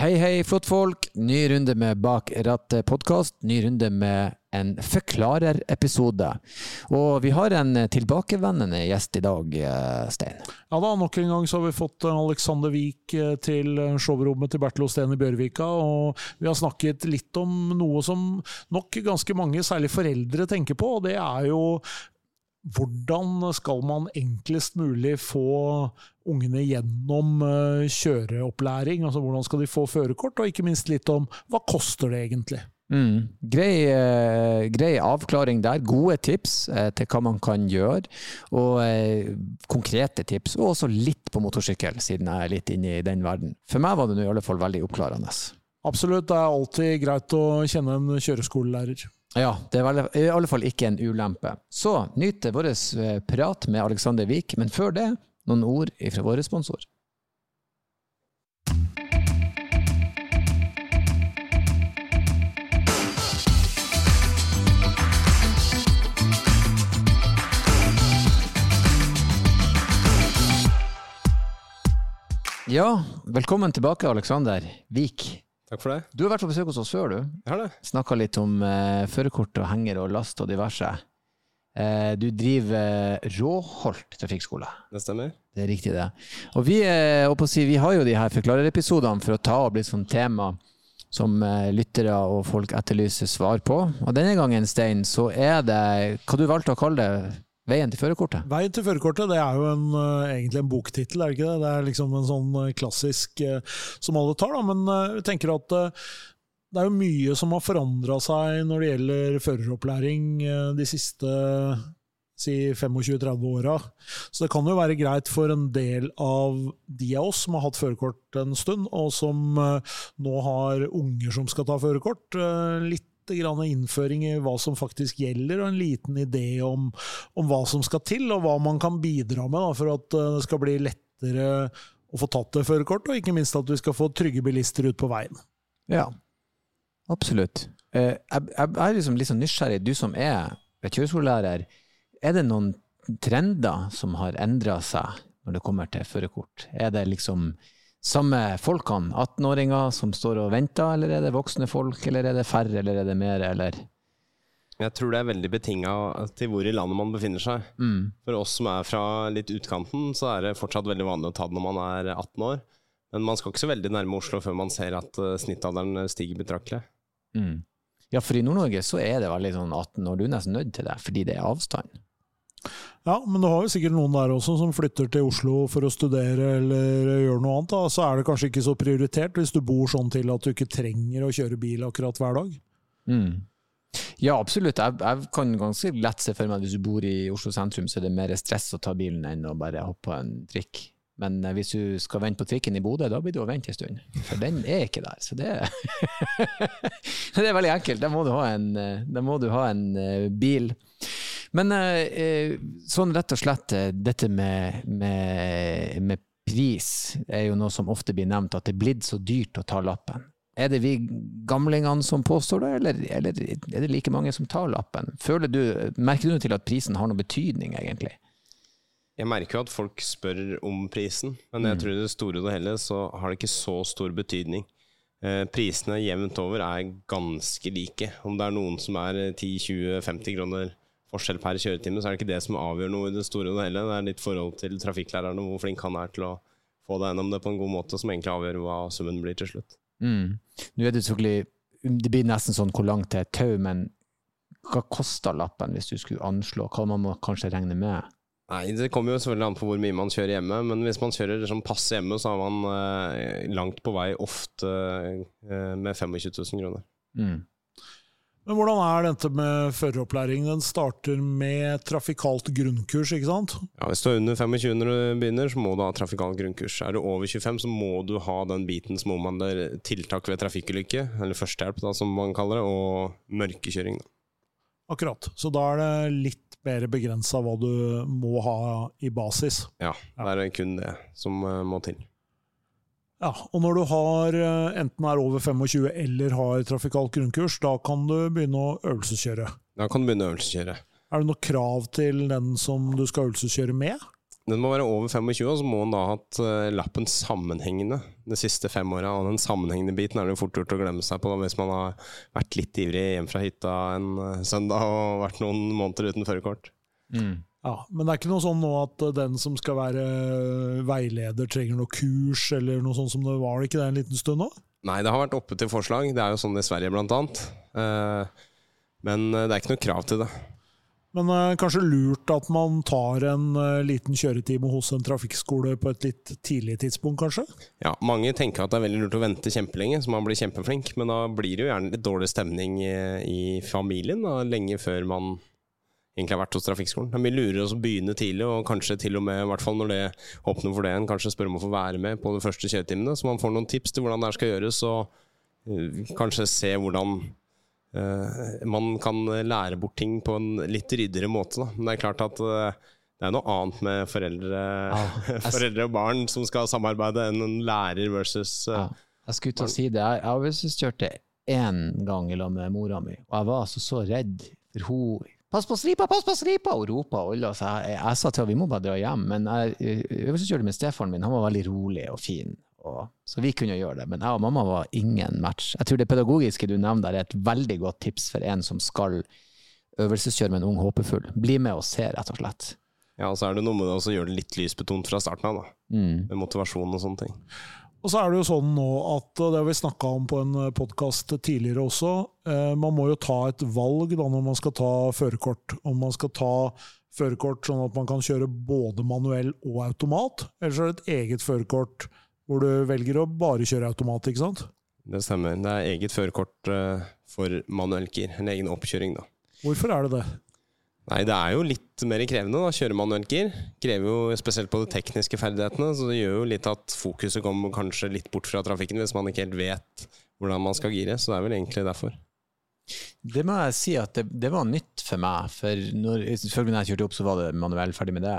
Hei, hei, flottfolk. Ny runde med Bak rattet-podkast. Ny runde med en forklarerepisode. Og vi har en tilbakevendende gjest i dag, eh, Stein. Ja da, nok en gang så har vi fått Alexander Wiik eh, til showrommet til Bertil Osten i Bjørvika. Og vi har snakket litt om noe som nok ganske mange, særlig foreldre, tenker på. Og det er jo hvordan skal man enklest mulig få ungene gjennom eh, kjøreopplæring? Altså Hvordan skal de få førerkort, og ikke minst litt om hva koster det egentlig? Mm. Grei, eh, grei, avklaring der. Gode tips eh, til hva man kan gjøre. Og eh, konkrete tips. Og også litt på motorsykkel, siden jeg er litt inne i den verden. For meg var det i alle fall veldig oppklarende. Absolutt. Det er alltid greit å kjenne en kjøreskolelærer. Ja, det er i alle fall ikke en ulempe. Så nyt vår eh, prat med Alexander Wiik, men før det noen ord fra vår sponsor. Ja, velkommen tilbake, Alexander Wiik. Takk for det. Du har vært på besøk hos oss før, du. Jeg har det. Snakka litt om uh, førerkort og henger og last og diverse. Uh, du driver uh, Råholt trafikkskole. Det stemmer. Det er riktig, det. Og vi, uh, si, vi har jo de her forklarerepisodene for å ta opp litt sånn tema som lyttere og folk etterlyser svar på. Og denne gangen, Stein, så er det hva du valgte å kalle det Veien til førerkortet? Veien til førerkortet det er jo en, uh, egentlig en boktittel, er det ikke det? Det er liksom en sånn uh, klassisk uh, som alle tar, da. Men jeg tenker at det er jo mye som har forandra seg når det gjelder føreropplæring de siste si 25-30 åra. Så det kan jo være greit for en del av de av oss som har hatt førerkort en stund, og som nå har unger som skal ta førerkort, litt grann innføring i hva som faktisk gjelder, og en liten idé om, om hva som skal til, og hva man kan bidra med da, for at eh, det skal bli lettere å få tatt det førerkortet, og ikke minst at vi skal få trygge bilister ut på veien. Ja, absolutt. Eh, jeg, er liksom litt sånn nysgjerrig. Du som er kjøreskolelærer, er det noen trender som har endra seg når det kommer til førerkort? Er det liksom samme folkene? 18-åringer som står og venter, eller er det voksne folk, eller er det færre, eller er det mer, eller? Jeg tror det er veldig betinga til hvor i landet man befinner seg. Mm. For oss som er fra litt utkanten, så er det fortsatt veldig vanlig å ta det når man er 18 år. Men man skal ikke så veldig nærme Oslo før man ser at uh, snittalderen stiger betraktelig. Mm. Ja, for i Nord-Norge så er det veldig sånn 18 år, du er nesten nødt til det, fordi det er avstand. Ja, men du har jo sikkert noen der også som flytter til Oslo for å studere eller gjøre noe annet. Da. Så er det kanskje ikke så prioritert hvis du bor sånn til at du ikke trenger å kjøre bil akkurat hver dag. Mm. Ja, absolutt. Jeg, jeg, kan ganske lett se for meg at hvis du bor i Oslo sentrum, så er det mer stress å ta bilen enn å bare hoppe på en trikk. Men eh, hvis du skal vente på trikken i Bodø, da blir det å vente en stund. For den er ikke der. Så det, det er veldig enkelt. Da må du ha en, eh, må du ha en uh, bil. Men eh, eh, sånn rett og slett, eh, dette med, med, med, pris er jo noe som ofte blir nevnt, at det er blitt så dyrt å ta lappen. Er det vi gamlingene som påstår det, eller, eller er det like mange som tar lappen? Du, merker du til at prisen har noen betydning, egentlig? Jeg merker jo at folk spør om prisen, men jeg mm. tror i det store og hele så har det ikke så stor betydning. Prisene jevnt over er ganske like. Om det er noen som er 10-20-50 kroner forskjell per kjøretime, så er det ikke det som avgjør noe i det store og hele. Det er litt forhold til trafikklæreren og hvor flink han er til å få deg gjennom det på en god måte, som egentlig avgjør hva summen blir til slutt. Mm. Nå er Det selvfølgelig, det blir nesten sånn hvor langt det er tau, men hva koster lappen hvis du skulle anslå? Hva man må kanskje regne med? Nei, Det kommer jo selvfølgelig an på hvor mye man kjører hjemme, men hvis man kjører sånn passe hjemme, så har man eh, langt på vei ofte eh, med 25 000 kroner. Mm. Men hvordan er dette med føreropplæring? Den starter med trafikalt grunnkurs, ikke sant? Ja, Hvis du er under 25 når du begynner, så må du ha trafikalt grunnkurs. Er du over 25, så må du ha den biten som omhandler tiltak ved trafikkulykke, eller førstehjelp, da, som man kaller det, og mørkekjøring. Da. Akkurat. Så da er det litt mer begrensa hva du må ha i basis. Ja, det er kun det som eh, må til. Ja, og når du har, eh, enten er over 25 eller har trafikalt grunnkurs, da kan du begynne å øvelseskjøre. Da kan du begynne å øvelseskjøre. Er det noe krav til den som du skal øvelseskjøre med? Den må være over 25, og så må den da ha hatt eh, lappen sammenhengende de siste fem åra. Og den sammenhengende biten er det fort gjort å glemme seg på da, hvis man har vært litt ivrig hjem fra hytta en eh, søndag og vært noen måneder uten førerkort. Mm. Ja, Men det er ikke noe sånn nå at eh, den som skal være eh, veileder, trenger noe kurs, eller noe sånt som det var ikke det en liten stund nå? Nei, det har vært oppe til forslag. Det er jo sånn i Sverige, blant annet. Eh, Men det er ikke noe krav til det. Men eh, kanskje lurt at man tar en eh, liten kjøretime hos en trafikkskole på et litt tidlig tidspunkt, kanskje? Ja, Mange tenker at det er veldig lurt å vente kjempelenge, så man blir kjempeflink. Men da blir det jo gjerne litt dårlig stemning i, i familien da, lenge før man egentlig har vært hos trafikkskolen. Det er mye lurere å begynne tidlig, og kanskje til og med, i hvert fall når det åpner for det, en kanskje spørre om å få være med på de første kjøretimene, så man får noen tips til hvordan det her skal gjøres, og eh, kanskje se hvordan uh, man kan lære bort ting på en litt ryddigere måte. Da. Men det er klart at uh, det er noe annet med foreldre, jeg foreldre og barn som skal samarbeide, enn en lærer versus uh, Ja. Jeg skulle til å si det. Jeg jeg øvelseskjørte én gang i lag med mora mi, og jeg var altså så redd. For hun 'Pass på stripa, pass på stripa!' og ropa og alle. Så jeg, jeg, sa til henne vi må bare dra hjem. Men jeg øvelseskjørte med stefaren min. Han var veldig rolig og fin. Og, så vi kunne gjøre det. Men jeg og mamma var ingen match. Jeg tror det pedagogiske du nevner der, er et veldig godt tips for en som skal øvelseskjøre med en ung håpefull. Bli med og se, rett og slett. Ja, og så er det noe med det å gjøre det litt lysbetont fra starten av, da. Mm. Med motivasjon og sånne ting. Og så er det jo sånn nå at, det har vi snakka om på en podkast tidligere også, eh, man må jo ta et valg da når man skal ta førerkort. Om man skal ta førerkort sånn at man kan kjøre både manuell og automat, eller så er det et eget førerkort hvor du velger å bare kjøre automat, ikke sant? Det stemmer. Det er eget førerkort eh, for manuell gir. En egen oppkjøring, da. Hvorfor er det det? Nei, det er jo litt mer krevende å kjøre manuelt gir. Krever jo spesielt på de tekniske ferdighetene, så det gjør jo litt at fokuset kommer kanskje litt bort fra trafikken hvis man ikke helt vet hvordan man skal gire. Så det er vel egentlig derfor. Det må jeg si at det, det var nytt for meg. For når, selvfølgelig når jeg kjørte opp, så var det manuell ferdig med det.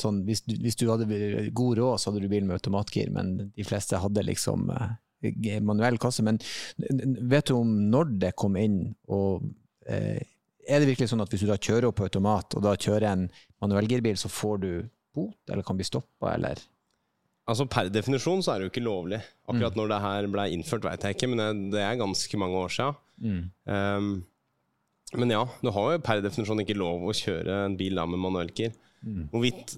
Sånn, hvis, du, hvis du hadde god råd, så hadde du bil med automatgir, men de fleste hadde liksom eh, manuell kasse. Men vet du om når det kom inn, og eh, er det virkelig sånn at hvis du da kjører opp på automat, og da kjører en manuellgirbil, så får du bot, eller kan bli stoppa, eller Altså Per definisjon så er det jo ikke lovlig. Akkurat når det her ble innført, veit jeg ikke, men det, det er ganske mange år sia. mm. Um, men ja, du har jo per definisjon ikke lov å kjøre en bil da med manuellgir. Mm. Hvorvidt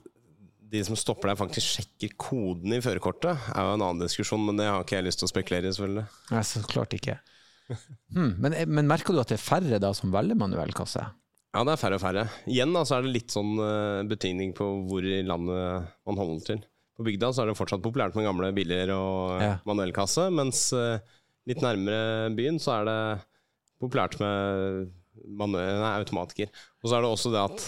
de som stopper deg, faktisk sjekker koden i førerkortet, er jo en annen diskusjon, men det har ikke jeg lyst til å spekulere i, selvfølgelig. Nei, så klart ikke. Hmm. Men, men merker du at det er færre da som velger manuell kasse? Ja, det er færre og færre. Igjen da, så er det litt sånn uh, betydning på hvor i landet man holder til. På bygda så er det fortsatt populært med gamle biler og Ja. manuell kasse, mens uh, litt nærmere byen så er det populært med nei, automatgir. Og så er det også det at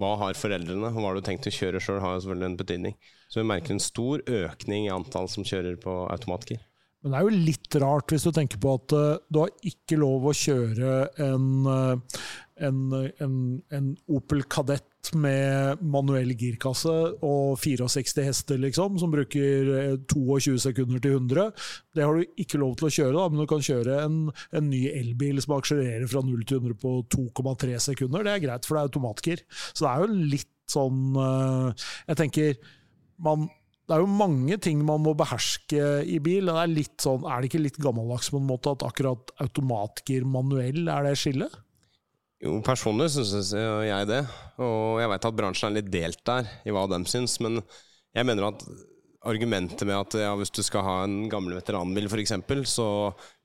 hva har foreldrene, og hva har du tenkt å kjøre sjøl, har jo selvfølgelig en betydning. Så vi merker en stor økning i antall som kjører på automatgir. Men det er jo litt rart hvis du tenker på at eh, du har ikke lov å kjøre en, eh, en, en, en Opel Kadett med manuell girkasse og 64 hester, liksom, som bruker eh, 22 sekunder til 100. Det har du ikke lov til å kjøre, da, men du kan kjøre en, en ny elbil som akselererer fra 0 til 100 på 2,3 sekunder. Det er greit, for det er automatgir. Så det er jo litt sånn eh, Jeg tenker man det er jo mange ting man må beherske i bil. Det er, litt sånn, er det ikke litt gammeldags på en måte at akkurat automatgir manuell er det skillet? Jo, personlig syns jeg det, og jeg vet at bransjen er litt delt der i hva de syns, men jeg mener at argumentet med at ja, hvis du skal ha en gammel veteranbil f.eks., så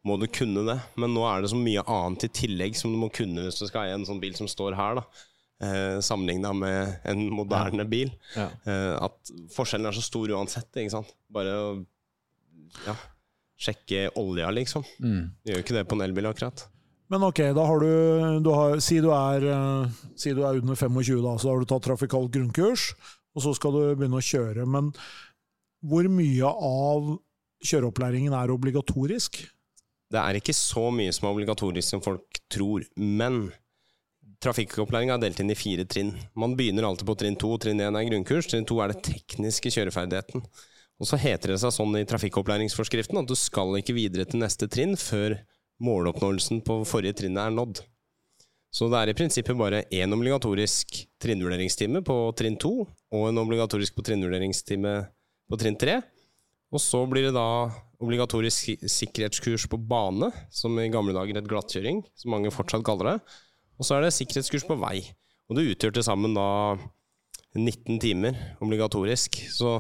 må du kunne det. Men nå er det så mye annet i tillegg som du må kunne hvis du skal eie en sånn bil som står her, da. Eh, Sammenligna med en moderne bil. Ja. Eh, at forskjellen er så stor uansett, ikke sant. Bare å ja, sjekke olja, liksom. Mm. Gjør ikke det på en elbil, akkurat. Men ok, da har du, du har, si, du er, eh, si du er under 25, da, så har du tatt trafikalt grunnkurs, og så skal du begynne å kjøre. Men hvor mye av kjøreopplæringen er obligatorisk? Det er ikke så mye som er obligatorisk som folk tror, men trafikkopplæringa er delt inn i fire trinn. Man begynner alltid på trinn to. Trinn én er grunnkurs, trinn to er det tekniske kjøreferdigheten. Og så heter det seg sånn i trafikkopplæringsforskriften at du skal ikke videre til neste trinn før måloppnåelsen på forrige trinnet er nådd. Så det er i prinsippet bare én obligatorisk trinnvurderingstime på trinn to, og en obligatorisk på trinnvurderingstime på trinn tre. Og så blir det da obligatorisk sikkerhetskurs på bane, som i gamle dager het glattkjøring, som mange fortsatt kaller det. Og så er det sikkerhetskurs på vei. Og det utgjør til sammen da 19 timer obligatorisk. Så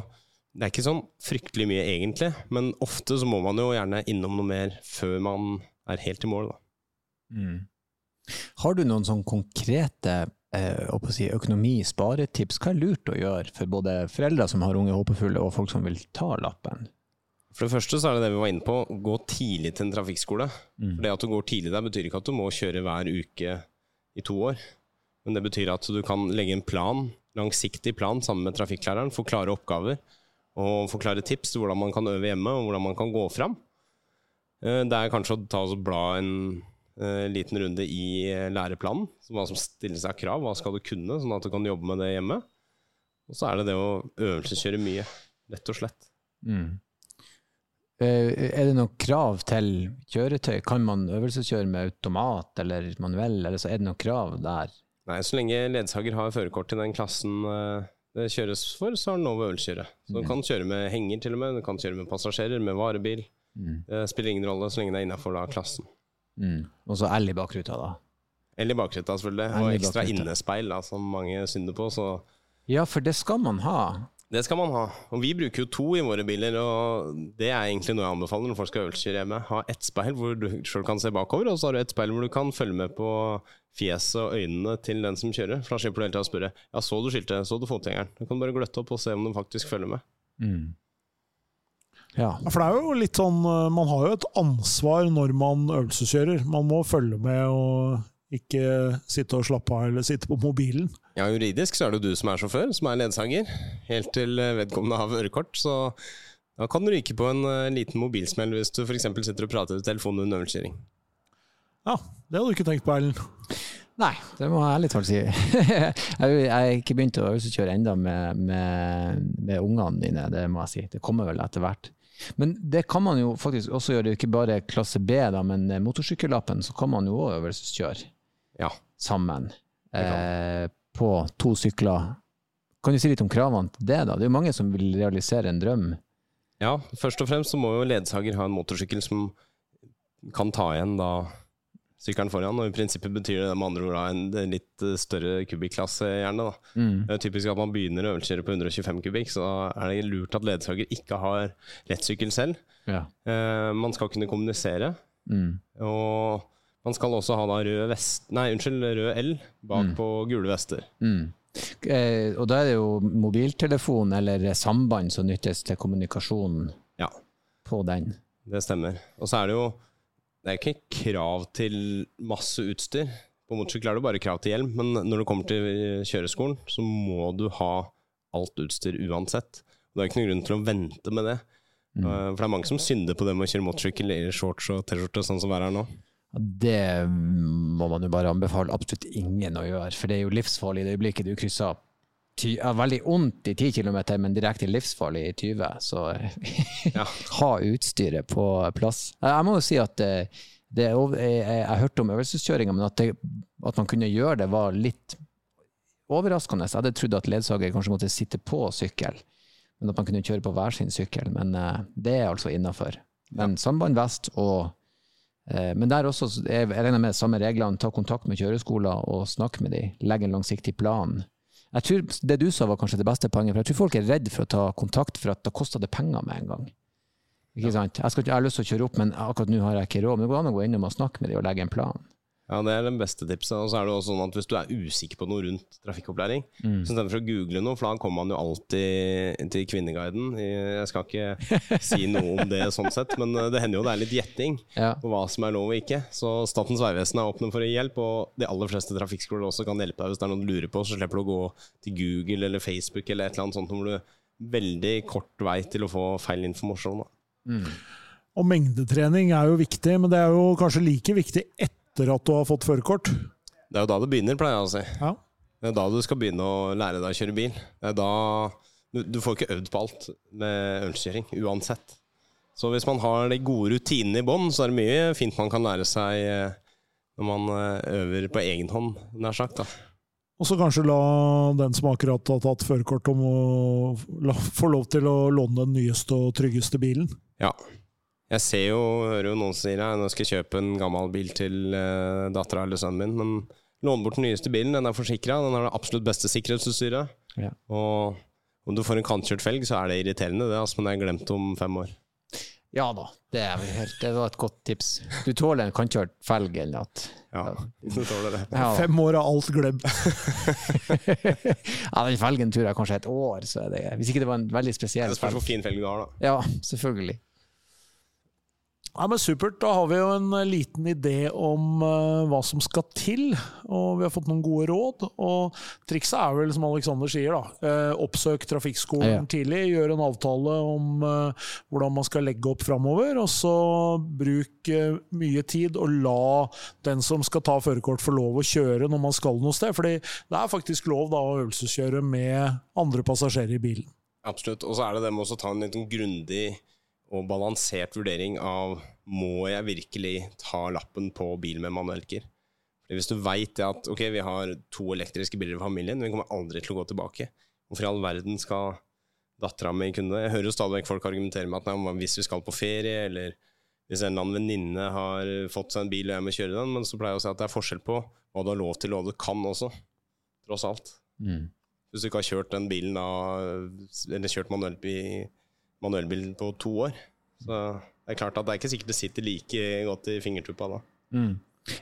det er ikke sånn fryktelig mye egentlig, men ofte så må man jo gjerne innom noe mer før man er helt i mål, da. Mm. Har du noen sånn konkrete eh, si, økonomi-sparetips? Hva er lurt å gjøre for både foreldre som har unge håpefulle, og folk som vil ta lappen? For det første så er det det vi var inne på, gå tidlig til en trafikkskole. For det at du går tidlig der, betyr ikke at du må kjøre hver uke i to år. Men det betyr at du kan legge en plan, langsiktig plan sammen med trafikklæreren, forklare oppgaver og forklare tips til hvordan man kan øve hjemme, og hvordan man kan gå fram. Eh, Det er kanskje å ta og bla en eh, liten runde i eh, læreplanen, hva som stilles av krav, hva skal du kunne, sånn at du kan jobbe med det hjemme. Og så er det det å øvelseskjøre mye, rett og slett. Mm. Eh, Er det noen krav til kjøretøy? Kan man øvelseskjøre med automat eller manuell, eller så er det noen krav der? Nei, så lenge ledsager har førerkort til den klassen eh, det kjøres for, så har den lov å øvelseskjøre. Så du kan kjøre med henger til og med, du kan kjøre med passasjerer, med varebil. Mm. Det spiller ingen rolle så lenge det er innafor klassen. Mm. Og så L i bakruta, da. L i bakruta, selvfølgelig. Og ekstra innespeil, da, som mange synder på. Så Ja, for det skal man ha. Det skal man ha. Og vi bruker jo to i våre biler, og det er egentlig noe jeg anbefaler når folk skal øvelseskjøre hjemme. Ha ett speil hvor du sjøl kan se bakover, og så har du ett speil hvor du kan følge med på fjeset og øynene til den som kjører. For da slipper du hele tida å spørre Ja, så du skiltet? Så du fotgjengeren? Du kan bare gløtte opp og se om de faktisk følger med. Mm. Ja. For det er jo litt sånn eh, Man har jo et ansvar når man øvelseskjører. Man må følge med og ikke sitte og slappe av eller sitte på mobilen. Ja, juridisk så er det jo du som er sjåfør, som er ledsager, helt til eh, vedkommende har ørekort. Så da kan du ryke på en eh, liten mobilsmell hvis du f.eks. sitter og prater i telefonen under øvelseskjøring. Ja, det hadde du ikke tenkt på, Erlend. Nei, det må jeg ærlig talt si. jeg har ikke begynt å øvelseskjøre ennå med, med, med ungene mine, det må jeg si. Det kommer vel etter hvert. Men det kan man jo faktisk også gjøre, ikke bare klasse B, da, men eh, motorsykkellappen så kan man jo òg øvelseskjøre Ja. sammen eh, på to sykler. Kan du si litt om kravene til det? da? Det er jo mange som vil realisere en drøm. Ja, først og fremst så må jo ledsager ha en motorsykkel som kan ta igjen da sykkelen foran, og i prinsippet betyr det med andre ord da en litt eh, større kubikklasse gjerne da. Mm. Det er typisk at man begynner å øvelseskjøre på 125 kubikk, så da er det lurt at ledsager ikke har lettsykkel selv. Ja. Eh, man skal kunne kommunisere, Mm. og man skal også ha da rød vest, nei unnskyld, rød L bak Mm. på gule vester. Mm. Eh, og da er det jo mobiltelefon eller samband som nyttes til kommunikasjon Ja. på den. Det stemmer. Og så er det jo Det er ikke krav til masse utstyr. På motorsykkel er det bare krav til hjelm, men når du kommer til kjøreskolen, så må du ha alt utstyr uansett. Det er ikke noen grunn til å vente med det. Mm. Eh, For det er mange som synder på det med å kjøre motorsykkel i shorts og T-skjorte, sånn som været er nå. Det må man jo bare anbefale absolutt ingen å gjøre, for det er jo livsfarlig i det øyeblikket du krysser ty ja, veldig ondt i 10 km, men direkte livsfarlig i 20, så Ja. ha utstyret på plass. Jeg må jo si at det, det er jeg, jeg, jeg hørte om øvelseskjøringa, men at, det, at man kunne gjøre det, var litt overraskende. Jeg hadde trodd at ledsager kanskje måtte sitte på sykkel, men at man kunne kjøre på hver sin sykkel. Men uh, det er altså innafor. Men samband vest og eh, Men der også, jeg regner med samme reglene, ta kontakt med kjøreskoler og snakk med dem. Legg en langsiktig plan. Jeg tror Det du sa var kanskje det beste poenget, for jeg tror folk er redd for å ta kontakt, for at da koster det penger med en gang. Ikke sant? Jeg, skal, jeg har lyst til å kjøre opp, men akkurat nå har jeg ikke råd. Men det går an å gå innom og snakke med dem og legge en plan. Ja, det er det beste tipset. Og så er det også sånn at hvis du er usikker på noe rundt trafikkopplæring, Mm. så istedenfor å google noe, for da kommer man jo alltid til Kvinneguiden. Jeg skal ikke si noe om det sånn sett, men eh, det hender jo det er litt gjetting Ja. på hva som er lov og ikke. Så Statens vegvesen er åpne for å gi hjelp, og de aller fleste trafikkskoler også kan hjelpe deg hvis det er noe du lurer på, så slipper du å gå til Google eller Facebook eller et eller annet sånt hvor du veldig kort vei til å få feil informasjon. Da. Mm. Og mengdetrening er jo viktig, men det er jo kanskje like viktig etter at du har fått førerkort. Det er jo da det begynner, pleier jeg å si. Ja. Det er da du skal begynne å lære deg å kjøre bil. Det er da du, du får ikke øvd på alt med øvelseskjøring, uansett. Så hvis man har de gode rutinene i bånn, så er det mye fint man kan lære seg eh, når man eh, øver på egen hånd, nær sagt. da. Og så kanskje la den som akkurat har tatt førerkort, om å la, få lov til å låne den nyeste og tryggeste bilen. Ja. Jeg ser jo, hører jo noen som sier at nå skal jeg kjøpe en gammel bil til uh, dattera eller sønnen min, men lån bort den nyeste bilen. Den er forsikra, den har det absolutt beste sikkerhetsutstyret. Ja. Og om du får en kantkjørt felg, så er det irriterende, det, altså, men det er glemt om fem år. Ja da, det, er helt, det var et godt tips. Du tåler en kantkjørt felg eller noe. Ja, du tåler det. ja. Fem år av alt glemt. ja, den felgen tror jeg kanskje et år, så er det Hvis ikke det var en veldig spesiell felg. Det spørs hvor fin felg du har, da. Ja, selvfølgelig. Ja, men Supert. Da har vi jo en eh, liten idé om uh, hva som skal til. Og vi har fått noen gode råd. Og trikset er vel, som Alexander sier, da. uh, oppsøk trafikkskolen Ja. tidlig. Gjør en avtale om uh, hvordan man skal legge opp framover. Og så bruk mye tid, og la den som skal ta førerkort, få lov å kjøre når man skal noe sted. Fordi det er faktisk lov da å øvelseskjøre med andre passasjerer i bilen. Absolutt. Og så er det det med å ta en liten grundig og balansert vurdering av må jeg virkelig ta lappen på bil med manuellgir. Hvis du veit at ok, vi har to elektriske biler i familien, vi kommer aldri til å gå tilbake. Hvorfor i all verden skal dattera mi kunne? Jeg hører jo stadig vekk folk argumentere med at nei, hvis vi skal på ferie, eller hvis en eller annen venninne har fått seg en bil og jeg må kjøre den, men så pleier jeg å si at det er forskjell på hva du har lov til og hva du kan også, tross alt. Mm. Hvis du ikke har kjørt den bilen da, eller kjørt manuellbil, manuellbil på to år, så det er klart at det er ikke sikkert det sitter like godt i fingertuppa da. Mm.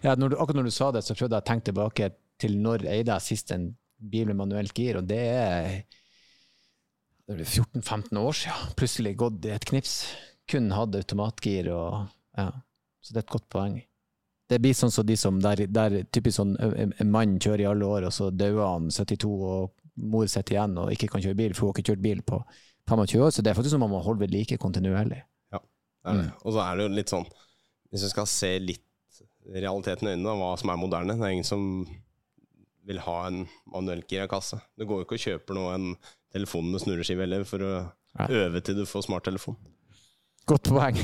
Ja, når du, akkurat når du sa det, så prøvde jeg å tenke tilbake til når eide jeg sist en bil med manuelt gir, og det er det er vel 14-15 år siden. Plutselig gått i et knips. Kun hatt automatgir og ja. Så det er et godt poeng. Det blir sånn som de som der, der typisk sånn en mann kjører i alle år, og så dauer han 72, og mor sitter igjen og ikke kan kjøre bil, for hun har ikke kjørt bil på 25 år. Så det er faktisk som om man holder ved like kontinuerlig. Det er det. Og så er det jo litt sånn, hvis du skal se litt realiteten i øynene, hva som er moderne, det er ingen som vil ha en manuell kasse. Det går jo ikke å kjøpe noe en telefon med snurreskive heller for å øve til du får smarttelefon. Godt poeng.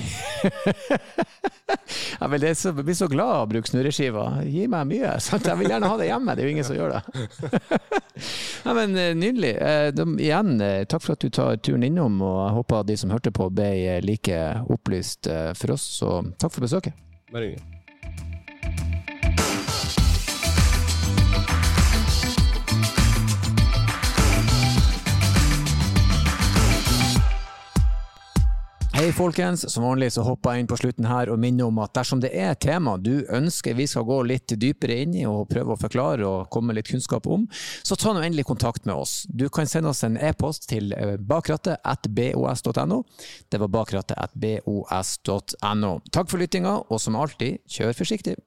jeg vil, så, blir så glad av å bruke snurreskiva. Gi meg mye. Sant? Jeg vil gjerne ha det hjemme, det er jo ingen som gjør det. Nei, men eh, Nydelig. Eh, de, igjen, eh, takk for at du tar turen innom, og jeg håper at de som hørte på, ble like opplyst for oss. Så takk for besøket. Bare hyggelig. Hei folkens, som vanlig så hopper jeg inn på slutten her og minner om at dersom det er et tema du ønsker vi skal gå litt dypere inn i og prøve å forklare og komme med litt kunnskap om, så ta nå endelig kontakt med oss. Du kan sende oss en e-post til eh, bakrattet.bos.no. Det var bakrattet.bos.no. Takk for lyttinga, og som alltid, kjør forsiktig!